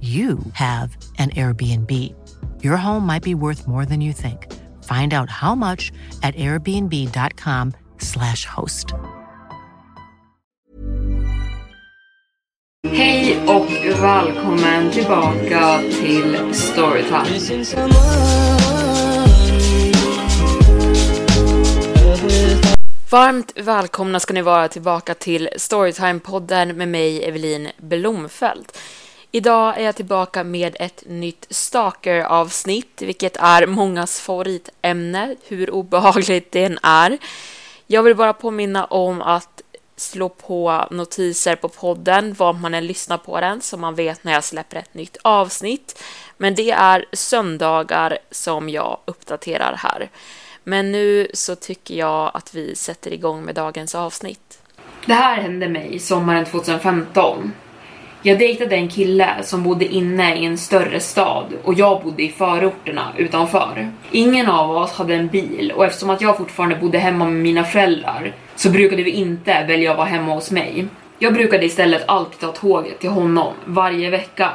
you have an Airbnb. Your home might be worth more than you think. Find out how much at airbnb.com/slash host. Hej och välkommen tillbaka till Storytime. Varmt välkomna ska ni vara tillbaka till Storytime-podden med mig, Evelin Blomfelt. Idag är jag tillbaka med ett nytt Stalker-avsnitt, vilket är mångas favoritämne, hur obehagligt det än är. Jag vill bara påminna om att slå på notiser på podden, var man än lyssnar på den, så man vet när jag släpper ett nytt avsnitt. Men det är söndagar som jag uppdaterar här. Men nu så tycker jag att vi sätter igång med dagens avsnitt. Det här hände mig sommaren 2015. Jag dejtade en kille som bodde inne i en större stad och jag bodde i förorterna utanför. Ingen av oss hade en bil och eftersom att jag fortfarande bodde hemma med mina föräldrar så brukade vi inte välja att vara hemma hos mig. Jag brukade istället alltid ta tåget till honom varje vecka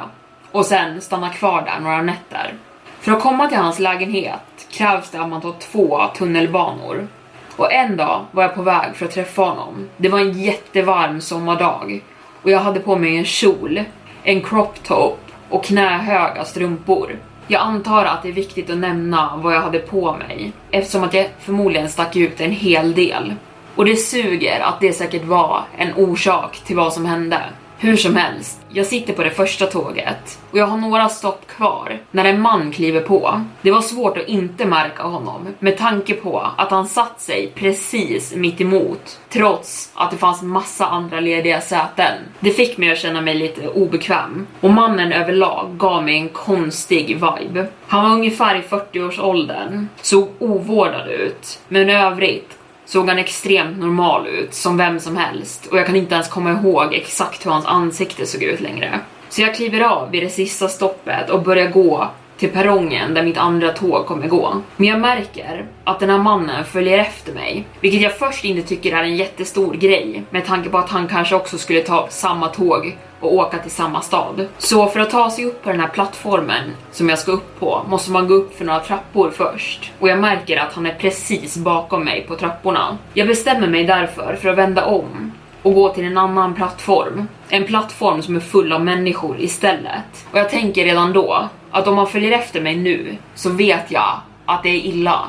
och sen stanna kvar där några nätter. För att komma till hans lägenhet krävs det att man tar två tunnelbanor. Och en dag var jag på väg för att träffa honom. Det var en jättevarm sommardag och jag hade på mig en kjol, en crop top och knähöga strumpor. Jag antar att det är viktigt att nämna vad jag hade på mig eftersom att jag förmodligen stack ut en hel del. Och det suger att det säkert var en orsak till vad som hände. Hur som helst, jag sitter på det första tåget och jag har några stopp kvar när en man kliver på. Det var svårt att inte märka honom med tanke på att han satt sig precis mitt emot trots att det fanns massa andra lediga säten. Det fick mig att känna mig lite obekväm och mannen överlag gav mig en konstig vibe. Han var ungefär i 40-årsåldern, såg ovårdad ut, men i övrigt såg han extremt normal ut, som vem som helst. Och jag kan inte ens komma ihåg exakt hur hans ansikte såg ut längre. Så jag kliver av vid det sista stoppet och börjar gå till perrongen där mitt andra tåg kommer gå. Men jag märker att den här mannen följer efter mig, vilket jag först inte tycker är en jättestor grej med tanke på att han kanske också skulle ta samma tåg och åka till samma stad. Så för att ta sig upp på den här plattformen som jag ska upp på måste man gå upp för några trappor först och jag märker att han är precis bakom mig på trapporna. Jag bestämmer mig därför för att vända om och gå till en annan plattform. En plattform som är full av människor istället. Och jag tänker redan då att om man följer efter mig nu så vet jag att det är illa.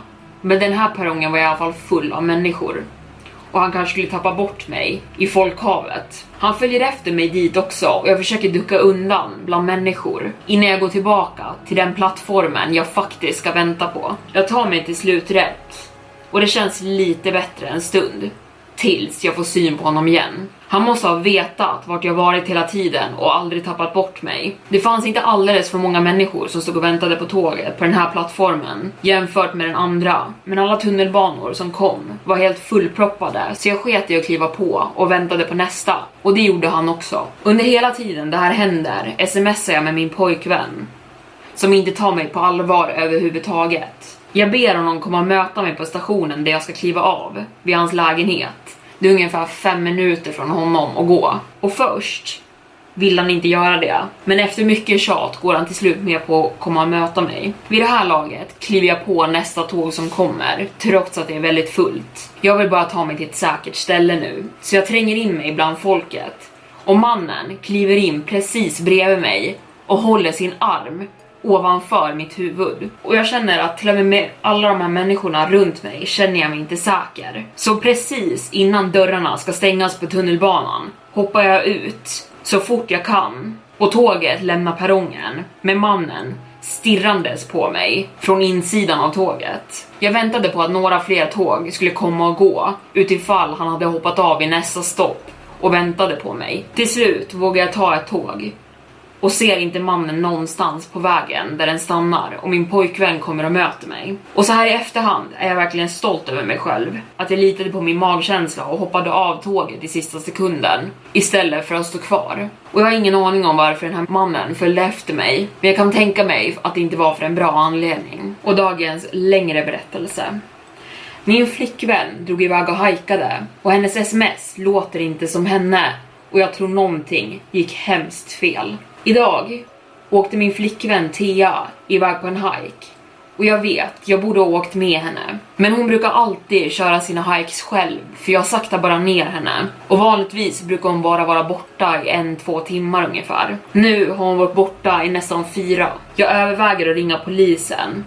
Men den här perrongen var i alla fall full av människor och han kanske skulle tappa bort mig i folkhavet. Han följer efter mig dit också och jag försöker ducka undan bland människor innan jag går tillbaka till den plattformen jag faktiskt ska vänta på. Jag tar mig till slut rätt och det känns lite bättre en stund tills jag får syn på honom igen. Han måste ha vetat vart jag varit hela tiden och aldrig tappat bort mig. Det fanns inte alldeles för många människor som stod och väntade på tåget på den här plattformen jämfört med den andra. Men alla tunnelbanor som kom var helt fullproppade så jag sket i att kliva på och väntade på nästa. Och det gjorde han också. Under hela tiden det här händer smsar jag med min pojkvän som inte tar mig på allvar överhuvudtaget. Jag ber honom komma och möta mig på stationen där jag ska kliva av, vid hans lägenhet. Det är ungefär fem minuter från honom att gå. Och först vill han inte göra det. Men efter mycket tjat går han till slut med på att komma och möta mig. Vid det här laget kliver jag på nästa tåg som kommer, trots att det är väldigt fullt. Jag vill bara ta mig till ett säkert ställe nu, så jag tränger in mig bland folket. Och mannen kliver in precis bredvid mig och håller sin arm ovanför mitt huvud. Och jag känner att till och med med alla de här människorna runt mig känner jag mig inte säker. Så precis innan dörrarna ska stängas på tunnelbanan hoppar jag ut så fort jag kan och tåget lämnar perrongen med mannen stirrandes på mig från insidan av tåget. Jag väntade på att några fler tåg skulle komma och gå utifall han hade hoppat av i nästa stopp och väntade på mig. Till slut vågade jag ta ett tåg och ser inte mannen någonstans på vägen där den stannar och min pojkvän kommer och möter mig. Och så här i efterhand är jag verkligen stolt över mig själv. Att jag litade på min magkänsla och hoppade av tåget i sista sekunden istället för att stå kvar. Och jag har ingen aning om varför den här mannen följde efter mig, men jag kan tänka mig att det inte var för en bra anledning. Och dagens längre berättelse. Min flickvän drog iväg och hajkade och hennes sms låter inte som henne och jag tror någonting gick hemskt fel. Idag åkte min flickvän Thea iväg på en hike och jag vet, jag borde ha åkt med henne. Men hon brukar alltid köra sina hikes själv, för jag saktar bara ner henne. Och vanligtvis brukar hon bara vara borta i en, två timmar ungefär. Nu har hon varit borta i nästan fyra. Jag överväger att ringa polisen.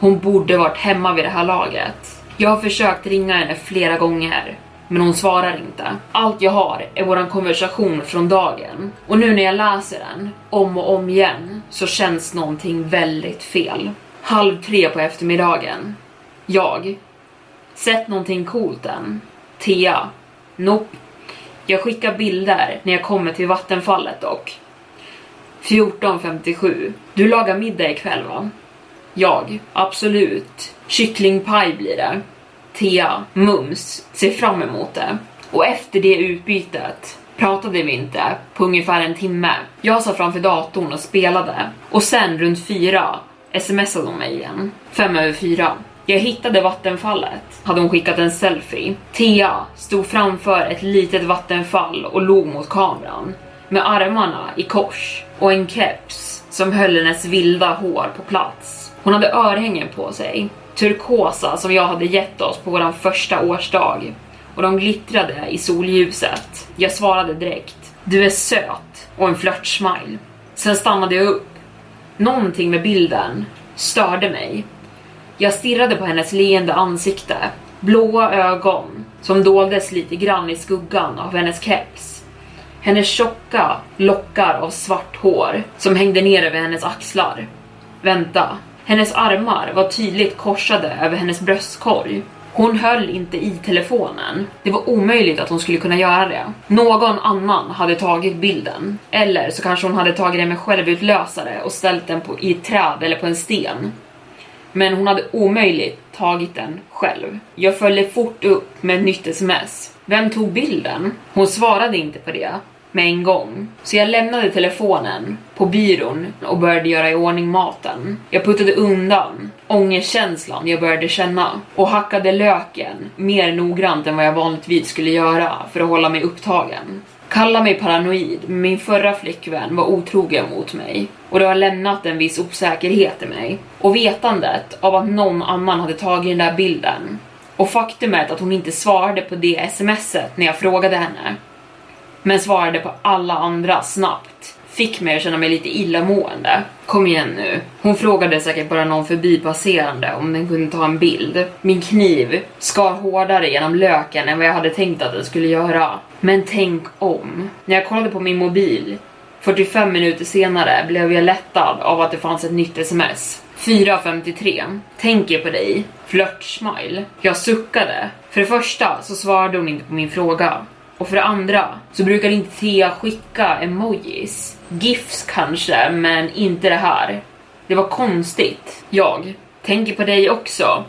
Hon borde varit hemma vid det här laget. Jag har försökt ringa henne flera gånger, men hon svarar inte. Allt jag har är våran konversation från dagen och nu när jag läser den om och om igen så känns någonting väldigt fel. Halv tre på eftermiddagen. Jag. Sett någonting coolt än? Thea. Nope. Jag skickar bilder när jag kommer till vattenfallet dock. 14.57. Du lagar middag ikväll va? Jag. Absolut. Kycklingpaj blir det. Thea, Mums, ser fram emot det. Och efter det utbytet pratade vi inte på ungefär en timme. Jag satt framför datorn och spelade och sen runt fyra smsade hon mig igen. Fem över fyra. Jag hittade vattenfallet, hade hon skickat en selfie. Thea stod framför ett litet vattenfall och log mot kameran med armarna i kors och en keps som höll hennes vilda hår på plats. Hon hade örhängen på sig turkosa som jag hade gett oss på våran första årsdag och de glittrade i solljuset. Jag svarade direkt. Du är söt och en flörtsmile. Sen stannade jag upp. Någonting med bilden störde mig. Jag stirrade på hennes leende ansikte, blåa ögon som doldes lite grann i skuggan av hennes keps. Hennes tjocka lockar av svart hår som hängde ner över hennes axlar. Vänta, hennes armar var tydligt korsade över hennes bröstkorg. Hon höll inte i telefonen. Det var omöjligt att hon skulle kunna göra det. Någon annan hade tagit bilden. Eller så kanske hon hade tagit den med självutlösare och ställt den på, i ett träd eller på en sten. Men hon hade omöjligt tagit den själv. Jag följde fort upp med ett nytt sms. Vem tog bilden? Hon svarade inte på det med en gång. Så jag lämnade telefonen på byrån och började göra i ordning maten. Jag puttade undan ångestkänslan jag började känna och hackade löken mer noggrant än vad jag vanligtvis skulle göra för att hålla mig upptagen. Kalla mig paranoid, men min förra flickvän var otrogen mot mig och det har lämnat en viss osäkerhet i mig. Och vetandet av att någon annan hade tagit den där bilden och faktumet att hon inte svarade på det smset när jag frågade henne men svarade på alla andra snabbt. Fick mig att känna mig lite illamående. Kom igen nu. Hon frågade säkert bara någon förbipasserande om den kunde ta en bild. Min kniv skar hårdare genom löken än vad jag hade tänkt att den skulle göra. Men tänk om. När jag kollade på min mobil 45 minuter senare blev jag lättad av att det fanns ett nytt sms. 4.53. Tänker på dig. Flört-smile. Jag suckade. För det första så svarade hon inte på min fråga. Och för det andra så brukar inte Thea skicka emojis. GIFs kanske, men inte det här. Det var konstigt. Jag tänker på dig också.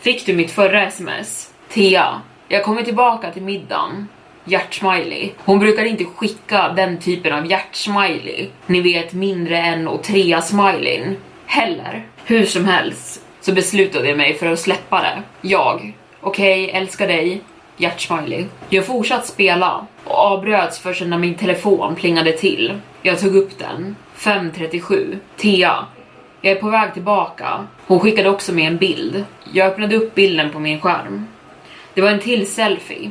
Fick du mitt förra sms? Thea, jag kommer tillbaka till middagen. Hjärtsmiley. Hon brukar inte skicka den typen av hjärtsmiley. Ni vet mindre än och trea smileyn. Heller. Hur som helst så beslutade jag mig för att släppa det. Jag. Okej, okay, älskar dig hjärtsmiley. Jag fortsatte spela och avbröts först när min telefon plingade till. Jag tog upp den. 5.37. Thea. Jag är på väg tillbaka. Hon skickade också med en bild. Jag öppnade upp bilden på min skärm. Det var en till selfie.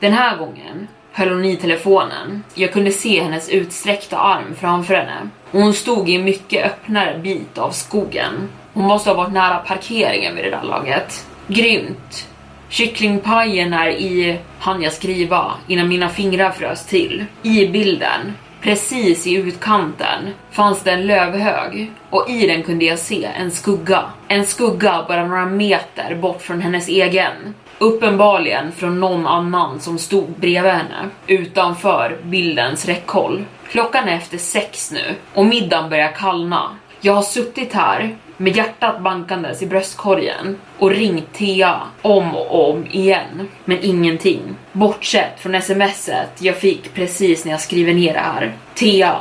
Den här gången höll hon i telefonen. Jag kunde se hennes utsträckta arm framför henne. Och hon stod i en mycket öppnare bit av skogen. Hon måste ha varit nära parkeringen vid det där laget. Grymt. Kycklingpajen är i, han jag skriva, innan mina fingrar frös till. I bilden, precis i utkanten, fanns det en lövhög och i den kunde jag se en skugga. En skugga bara några meter bort från hennes egen. Uppenbarligen från någon annan som stod bredvid henne, utanför bildens räckhåll. Klockan är efter sex nu och middagen börjar kallna. Jag har suttit här med hjärtat bankandes i bröstkorgen och ringt Thea om och om igen. Men ingenting. Bortsett från smset jag fick precis när jag skriver ner det här. Thea,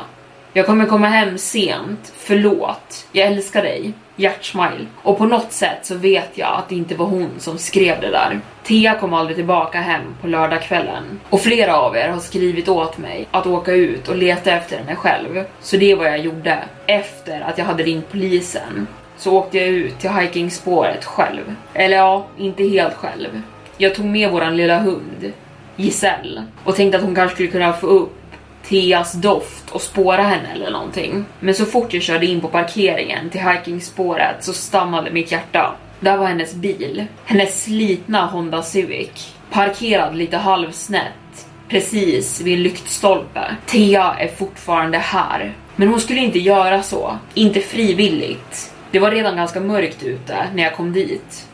jag kommer komma hem sent. Förlåt. Jag älskar dig. Hjärtsmile. Och på något sätt så vet jag att det inte var hon som skrev det där. Thea kom aldrig tillbaka hem på lördagskvällen. Och flera av er har skrivit åt mig att åka ut och leta efter henne själv. Så det var jag gjorde. Efter att jag hade ringt polisen så åkte jag ut till hikingspåret själv. Eller ja, inte helt själv. Jag tog med våran lilla hund, Giselle, och tänkte att hon kanske skulle kunna få upp Theas doft och spåra henne eller någonting. Men så fort jag körde in på parkeringen till hikingspåret så stannade mitt hjärta. Där var hennes bil, hennes slitna Honda Civic, parkerad lite halvsnett precis vid en lyktstolpe. Thea är fortfarande här, men hon skulle inte göra så, inte frivilligt. Det var redan ganska mörkt ute när jag kom dit.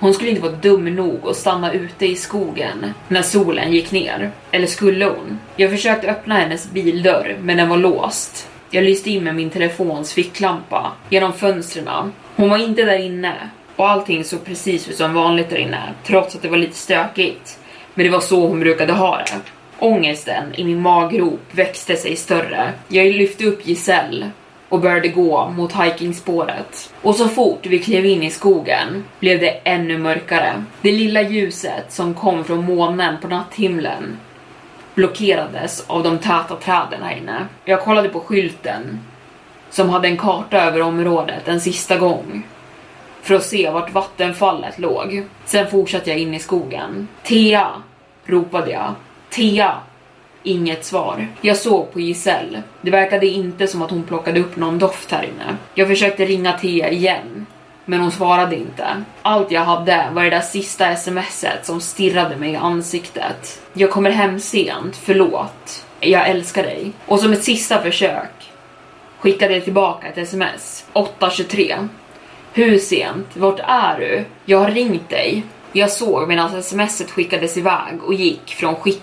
Hon skulle inte vara dum nog att stanna ute i skogen när solen gick ner. Eller skulle hon? Jag försökte öppna hennes bildörr, men den var låst. Jag lyste in med min telefons ficklampa genom fönstren. Hon var inte där inne och allting såg precis ut som vanligt där inne, trots att det var lite stökigt. Men det var så hon brukade ha det. Ångesten i min maggrop växte sig större. Jag lyfte upp Giselle och började gå mot hikingspåret. Och så fort vi klev in i skogen blev det ännu mörkare. Det lilla ljuset som kom från månen på natthimlen blockerades av de täta träden här inne. Jag kollade på skylten som hade en karta över området en sista gång för att se vart vattenfallet låg. Sen fortsatte jag in i skogen. Tea! ropade jag. Tea! Inget svar. Jag såg på Giselle. Det verkade inte som att hon plockade upp någon doft här inne. Jag försökte ringa Tia igen, men hon svarade inte. Allt jag hade var det där sista smset som stirrade mig i ansiktet. Jag kommer hem sent, förlåt. Jag älskar dig. Och som ett sista försök skickade jag tillbaka ett sms. 8.23. Hur sent? Vart är du? Jag har ringt dig. Jag såg medan smset skickades iväg och gick från skick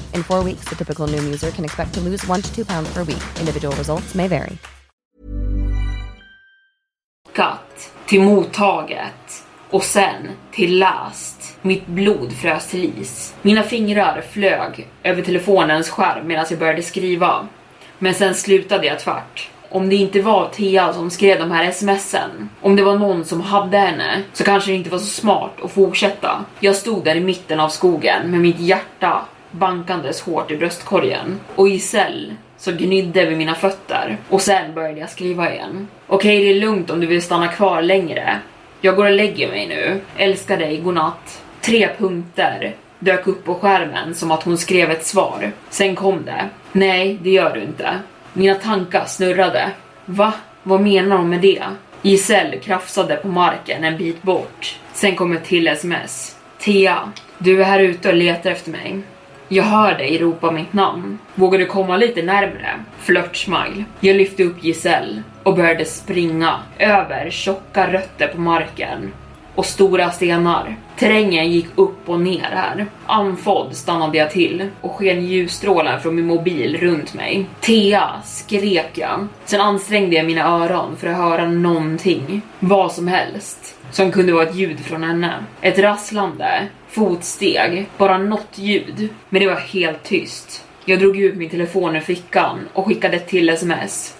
In four weeks, the typical new user can expect to lose one to two pounds per week. Individual results may vary. Cut. till mottaget och sen till läst. Mitt blod frös till is. Mina fingrar flög över telefonens skärm medan jag började skriva. Men sen slutade jag tvärt. Om det inte var Thea som skrev de här smsen, om det var någon som hade henne, så kanske det inte var så smart att fortsätta. Jag stod där i mitten av skogen med mitt hjärta bankandes hårt i bröstkorgen och Giselle så gnydde vid mina fötter och sen började jag skriva igen. Okej, det är lugnt om du vill stanna kvar längre. Jag går och lägger mig nu. Älskar dig, godnatt. Tre punkter dök upp på skärmen som att hon skrev ett svar. Sen kom det. Nej, det gör du inte. Mina tankar snurrade. Va? Vad menar hon med det? Giselle krafsade på marken en bit bort. Sen kom ett till sms. Tia, du är här ute och letar efter mig. Jag hör dig ropa mitt namn. Vågar du komma lite närmre? Flörtsmile. Jag lyfte upp Giselle och började springa över tjocka rötter på marken och stora stenar. Terrängen gick upp och ner här. Andfådd stannade jag till och sken ljusstrålar från min mobil runt mig. Thea skrek jag. Sen ansträngde jag mina öron för att höra någonting. Vad som helst. Som kunde vara ett ljud från henne. Ett rasslande, fotsteg, bara något ljud. Men det var helt tyst. Jag drog ut min telefon ur fickan och skickade ett till sms.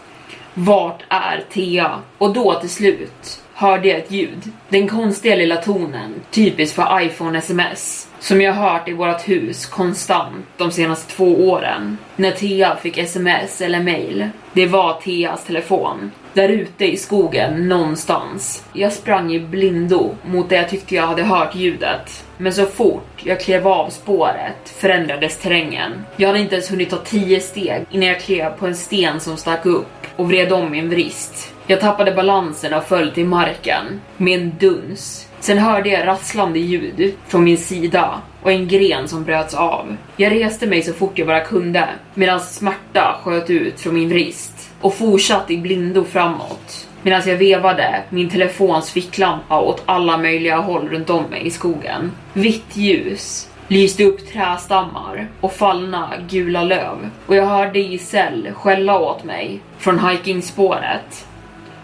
Vart är Thea? Och då till slut hörde jag ett ljud. Den konstiga lilla tonen, typisk för iPhone sms. Som jag hört i vårt hus konstant de senaste två åren. När Thea fick sms eller mail. Det var Theas telefon. Där ute i skogen någonstans. Jag sprang i blindo mot det jag tyckte jag hade hört ljudet. Men så fort jag klev av spåret förändrades terrängen. Jag hade inte ens hunnit ta tio steg innan jag klev på en sten som stack upp och vred om min vrist. Jag tappade balansen och föll till marken med en duns. Sen hörde jag rasslande ljud från min sida och en gren som bröts av. Jag reste mig så fort jag bara kunde medan smärta sköt ut från min vrist och fortsatte i blindo framåt medan jag vevade min telefons ficklampa åt alla möjliga håll runt om mig i skogen. Vitt ljus lyste upp trästammar och fallna gula löv och jag hörde Giselle skälla åt mig från hikingspåret.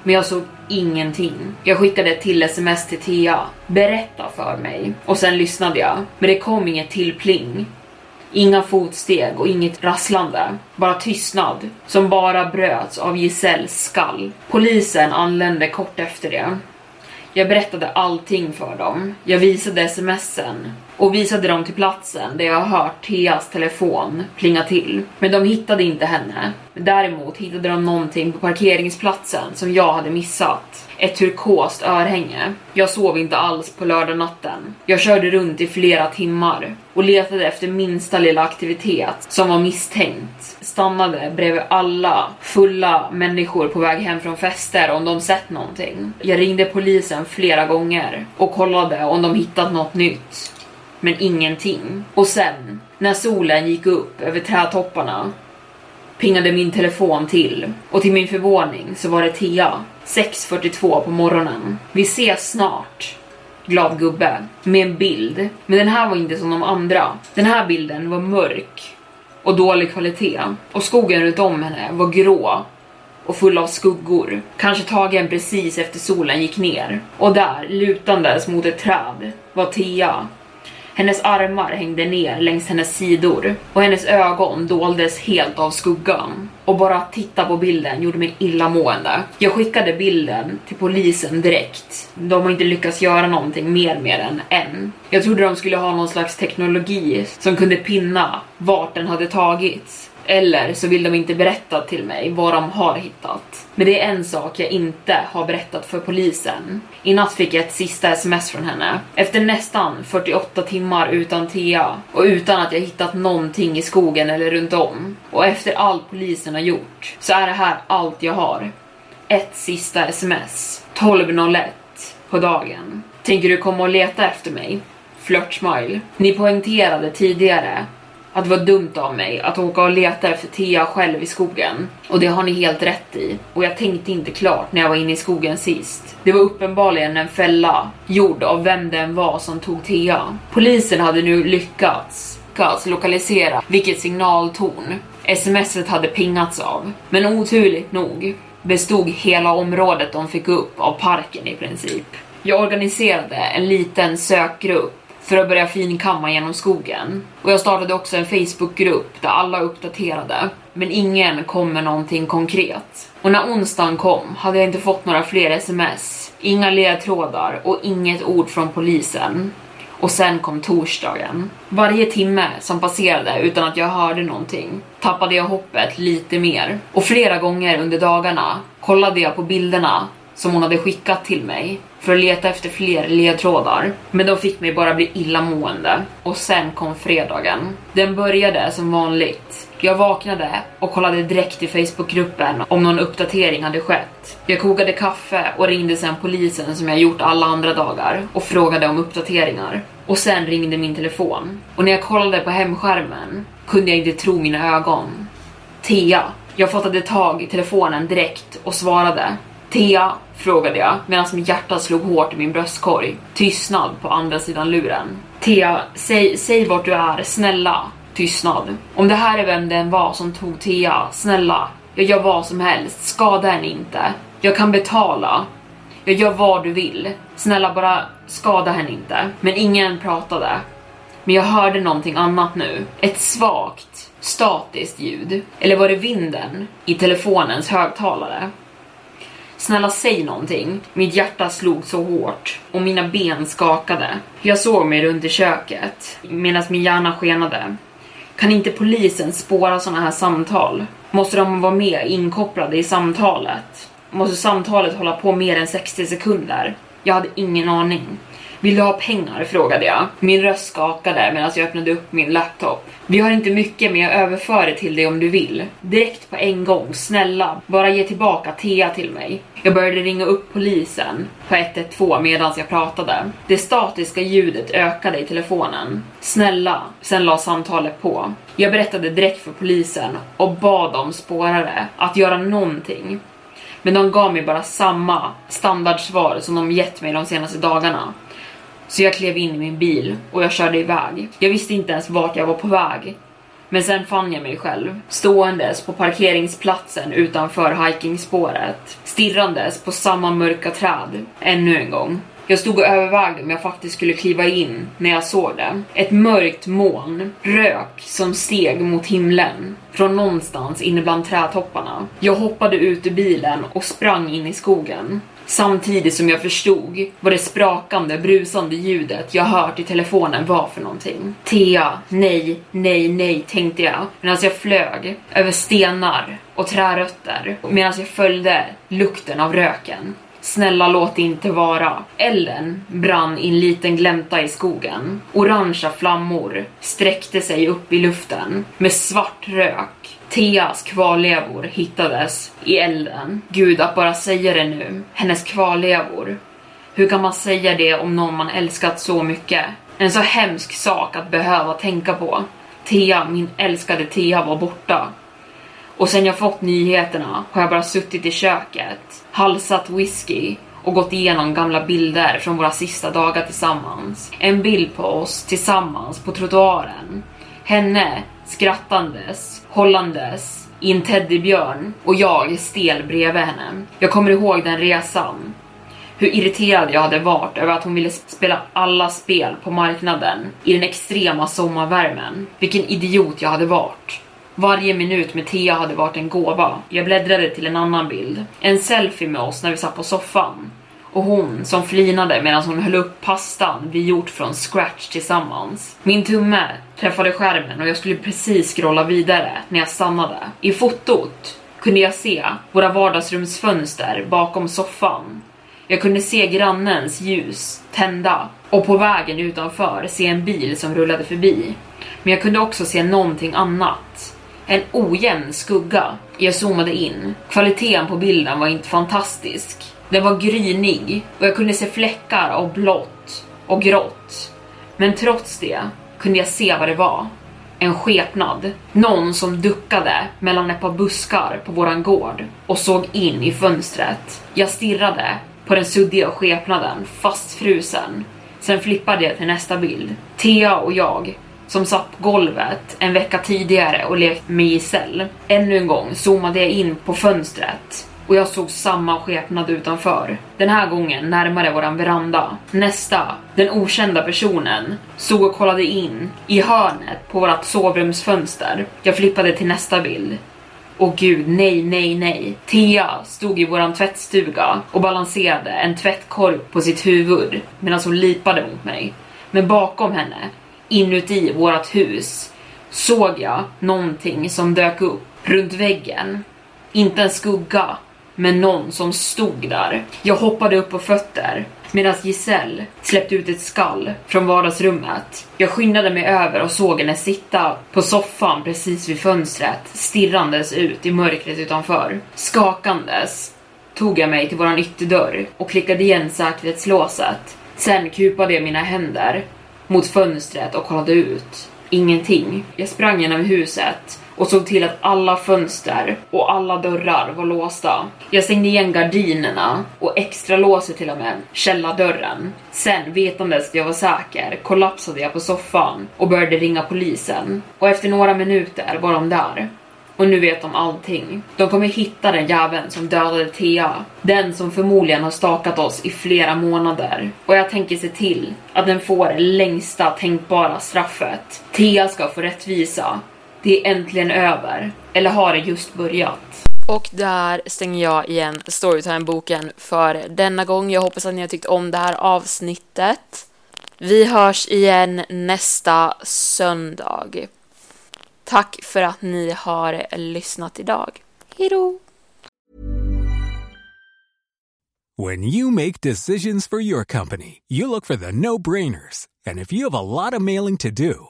Men jag såg ingenting. Jag skickade ett till sms till Tia. Berätta för mig. Och sen lyssnade jag. Men det kom inget till pling. Inga fotsteg och inget rasslande. Bara tystnad som bara bröts av Giselles skall. Polisen anlände kort efter det. Jag berättade allting för dem. Jag visade smsen och visade dem till platsen där jag hört Theas telefon plinga till. Men de hittade inte henne. Däremot hittade de någonting på parkeringsplatsen som jag hade missat. Ett turkost örhänge. Jag sov inte alls på lördag natten. Jag körde runt i flera timmar och letade efter minsta lilla aktivitet som var misstänkt. Stannade bredvid alla fulla människor på väg hem från fester om de sett någonting. Jag ringde polisen flera gånger och kollade om de hittat något nytt. Men ingenting. Och sen, när solen gick upp över trädtopparna pingade min telefon till och till min förvåning så var det Thea. 6.42 på morgonen. Vi ses snart. Glad gubbe. Med en bild. Men den här var inte som de andra. Den här bilden var mörk och dålig kvalitet. Och skogen runt om henne var grå och full av skuggor. Kanske tagen precis efter solen gick ner. Och där, lutandes mot ett träd, var Thea hennes armar hängde ner längs hennes sidor och hennes ögon doldes helt av skuggan. Och bara att titta på bilden gjorde mig illamående. Jag skickade bilden till polisen direkt. De har inte lyckats göra någonting mer med den än. Jag trodde de skulle ha någon slags teknologi som kunde pinna vart den hade tagits. Eller så vill de inte berätta till mig vad de har hittat. Men det är en sak jag inte har berättat för polisen. I natt fick jag ett sista sms från henne. Efter nästan 48 timmar utan Thea och utan att jag hittat någonting i skogen eller runt om. Och efter allt polisen har gjort så är det här allt jag har. Ett sista sms. 12.01 på dagen. Tänker du komma och leta efter mig? Flörtsmile. Ni poängterade tidigare att det var dumt av mig att åka och leta efter Thea själv i skogen. Och det har ni helt rätt i. Och jag tänkte inte klart när jag var inne i skogen sist. Det var uppenbarligen en fälla, gjord av vem den var som tog Thea. Polisen hade nu lyckats, lyckats lokalisera vilket signaltorn smset hade pingats av. Men oturligt nog bestod hela området de fick upp av parken i princip. Jag organiserade en liten sökgrupp för att börja finkamma genom skogen. Och jag startade också en Facebookgrupp där alla uppdaterade. Men ingen kom med någonting konkret. Och när onsdagen kom hade jag inte fått några fler sms, inga ledtrådar och inget ord från polisen. Och sen kom torsdagen. Varje timme som passerade utan att jag hörde någonting tappade jag hoppet lite mer. Och flera gånger under dagarna kollade jag på bilderna som hon hade skickat till mig för att leta efter fler ledtrådar. Men de fick mig bara bli illamående. Och sen kom fredagen. Den började som vanligt. Jag vaknade och kollade direkt i Facebookgruppen om någon uppdatering hade skett. Jag kokade kaffe och ringde sen polisen som jag gjort alla andra dagar och frågade om uppdateringar. Och sen ringde min telefon. Och när jag kollade på hemskärmen kunde jag inte tro mina ögon. Thea. Jag fattade tag i telefonen direkt och svarade. Thea, frågade jag medan mitt hjärta slog hårt i min bröstkorg. Tystnad på andra sidan luren. Thea, säg, säg vart du är, snälla. Tystnad. Om det här är vem den var som tog Thea, snälla. Jag gör vad som helst, skada henne inte. Jag kan betala. Jag gör vad du vill. Snälla bara skada henne inte. Men ingen pratade. Men jag hörde någonting annat nu. Ett svagt, statiskt ljud. Eller var det vinden i telefonens högtalare? Snälla säg någonting. Mitt hjärta slog så hårt och mina ben skakade. Jag såg mig runt i köket medan min hjärna skenade. Kan inte polisen spåra såna här samtal? Måste de vara med inkopplade i samtalet? Måste samtalet hålla på mer än 60 sekunder? Jag hade ingen aning. Vill du ha pengar? frågade jag. Min röst skakade medan jag öppnade upp min laptop. Vi har inte mycket men jag överför det till dig om du vill. Direkt på en gång, snälla. Bara ge tillbaka Thea till mig. Jag började ringa upp polisen på 112 medan jag pratade. Det statiska ljudet ökade i telefonen. Snälla, sen la samtalet på. Jag berättade direkt för polisen och bad dem spårare att göra någonting. Men de gav mig bara samma standardsvar som de gett mig de senaste dagarna. Så jag klev in i min bil och jag körde iväg. Jag visste inte ens vart jag var på väg. Men sen fann jag mig själv, ståendes på parkeringsplatsen utanför hikingspåret, stirrandes på samma mörka träd, ännu en gång. Jag stod och övervägde om jag faktiskt skulle kliva in när jag såg det. Ett mörkt moln, rök som steg mot himlen från någonstans inne bland trädtopparna. Jag hoppade ut ur bilen och sprang in i skogen. Samtidigt som jag förstod vad det sprakande, brusande ljudet jag hört i telefonen var för någonting. Thea, nej, nej, nej, tänkte jag medan jag flög över stenar och trärötter medan jag följde lukten av röken. Snälla låt det inte vara. Elden brann i en liten glänta i skogen. Orangea flammor sträckte sig upp i luften med svart rök. Theas kvarlevor hittades i elden. Gud, att bara säga det nu. Hennes kvarlevor. Hur kan man säga det om någon man älskat så mycket? En så hemsk sak att behöva tänka på. Thea, min älskade Thea var borta. Och sen jag fått nyheterna har jag bara suttit i köket, halsat whisky och gått igenom gamla bilder från våra sista dagar tillsammans. En bild på oss tillsammans på trottoaren. Henne skrattandes, hållandes i en teddybjörn och jag stel bredvid henne. Jag kommer ihåg den resan. Hur irriterad jag hade varit över att hon ville spela alla spel på marknaden i den extrema sommarvärmen. Vilken idiot jag hade varit. Varje minut med Thea hade varit en gåva. Jag bläddrade till en annan bild. En selfie med oss när vi satt på soffan och hon som flinade medan hon höll upp pastan vi gjort från scratch tillsammans. Min tumme träffade skärmen och jag skulle precis scrolla vidare när jag stannade. I fotot kunde jag se våra vardagsrumsfönster bakom soffan. Jag kunde se grannens ljus tända och på vägen utanför se en bil som rullade förbi. Men jag kunde också se någonting annat. En ojämn skugga. Jag zoomade in. Kvaliteten på bilden var inte fantastisk. Den var grynig och jag kunde se fläckar av blått och grått. Men trots det kunde jag se vad det var. En skepnad. Någon som duckade mellan ett par buskar på våran gård och såg in i fönstret. Jag stirrade på den suddiga skepnaden, fastfrusen. Sen flippade jag till nästa bild. Thea och jag som satt på golvet en vecka tidigare och lekt med Giselle. Ännu en gång zoomade jag in på fönstret och jag såg samma skepnad utanför. Den här gången närmare våran veranda. Nästa, den okända personen, stod och kollade in i hörnet på vårat sovrumsfönster. Jag flippade till nästa bild. Och gud, nej, nej, nej. Thea stod i våran tvättstuga och balanserade en tvättkorg på sitt huvud medan hon lipade mot mig. Men bakom henne, inuti vårat hus, såg jag någonting som dök upp runt väggen. Inte en skugga, med någon som stod där. Jag hoppade upp på fötter medan Giselle släppte ut ett skall från vardagsrummet. Jag skyndade mig över och såg henne sitta på soffan precis vid fönstret, stirrandes ut i mörkret utanför. Skakandes tog jag mig till våran ytterdörr och klickade igen säkerhetslåset. Sen kupade jag mina händer mot fönstret och kollade ut. Ingenting. Jag sprang genom huset och såg till att alla fönster och alla dörrar var låsta. Jag stängde igen gardinerna och extra låset till och med källardörren. Sen, vetandes att jag var säker, kollapsade jag på soffan och började ringa polisen. Och efter några minuter var de där. Och nu vet de allting. De kommer hitta den jäveln som dödade Thea. Den som förmodligen har stakat oss i flera månader. Och jag tänker se till att den får det längsta tänkbara straffet. Thea ska få rättvisa det är äntligen över. Eller har det just börjat? Och där stänger jag igen Storytime-boken för denna gång. Jag hoppas att ni har tyckt om det här avsnittet. Vi hörs igen nästa söndag. Tack för att ni har lyssnat idag. Hejdå! When you make decisions for your company, you look for the no-brainers. And if you have a lot of mailing to do,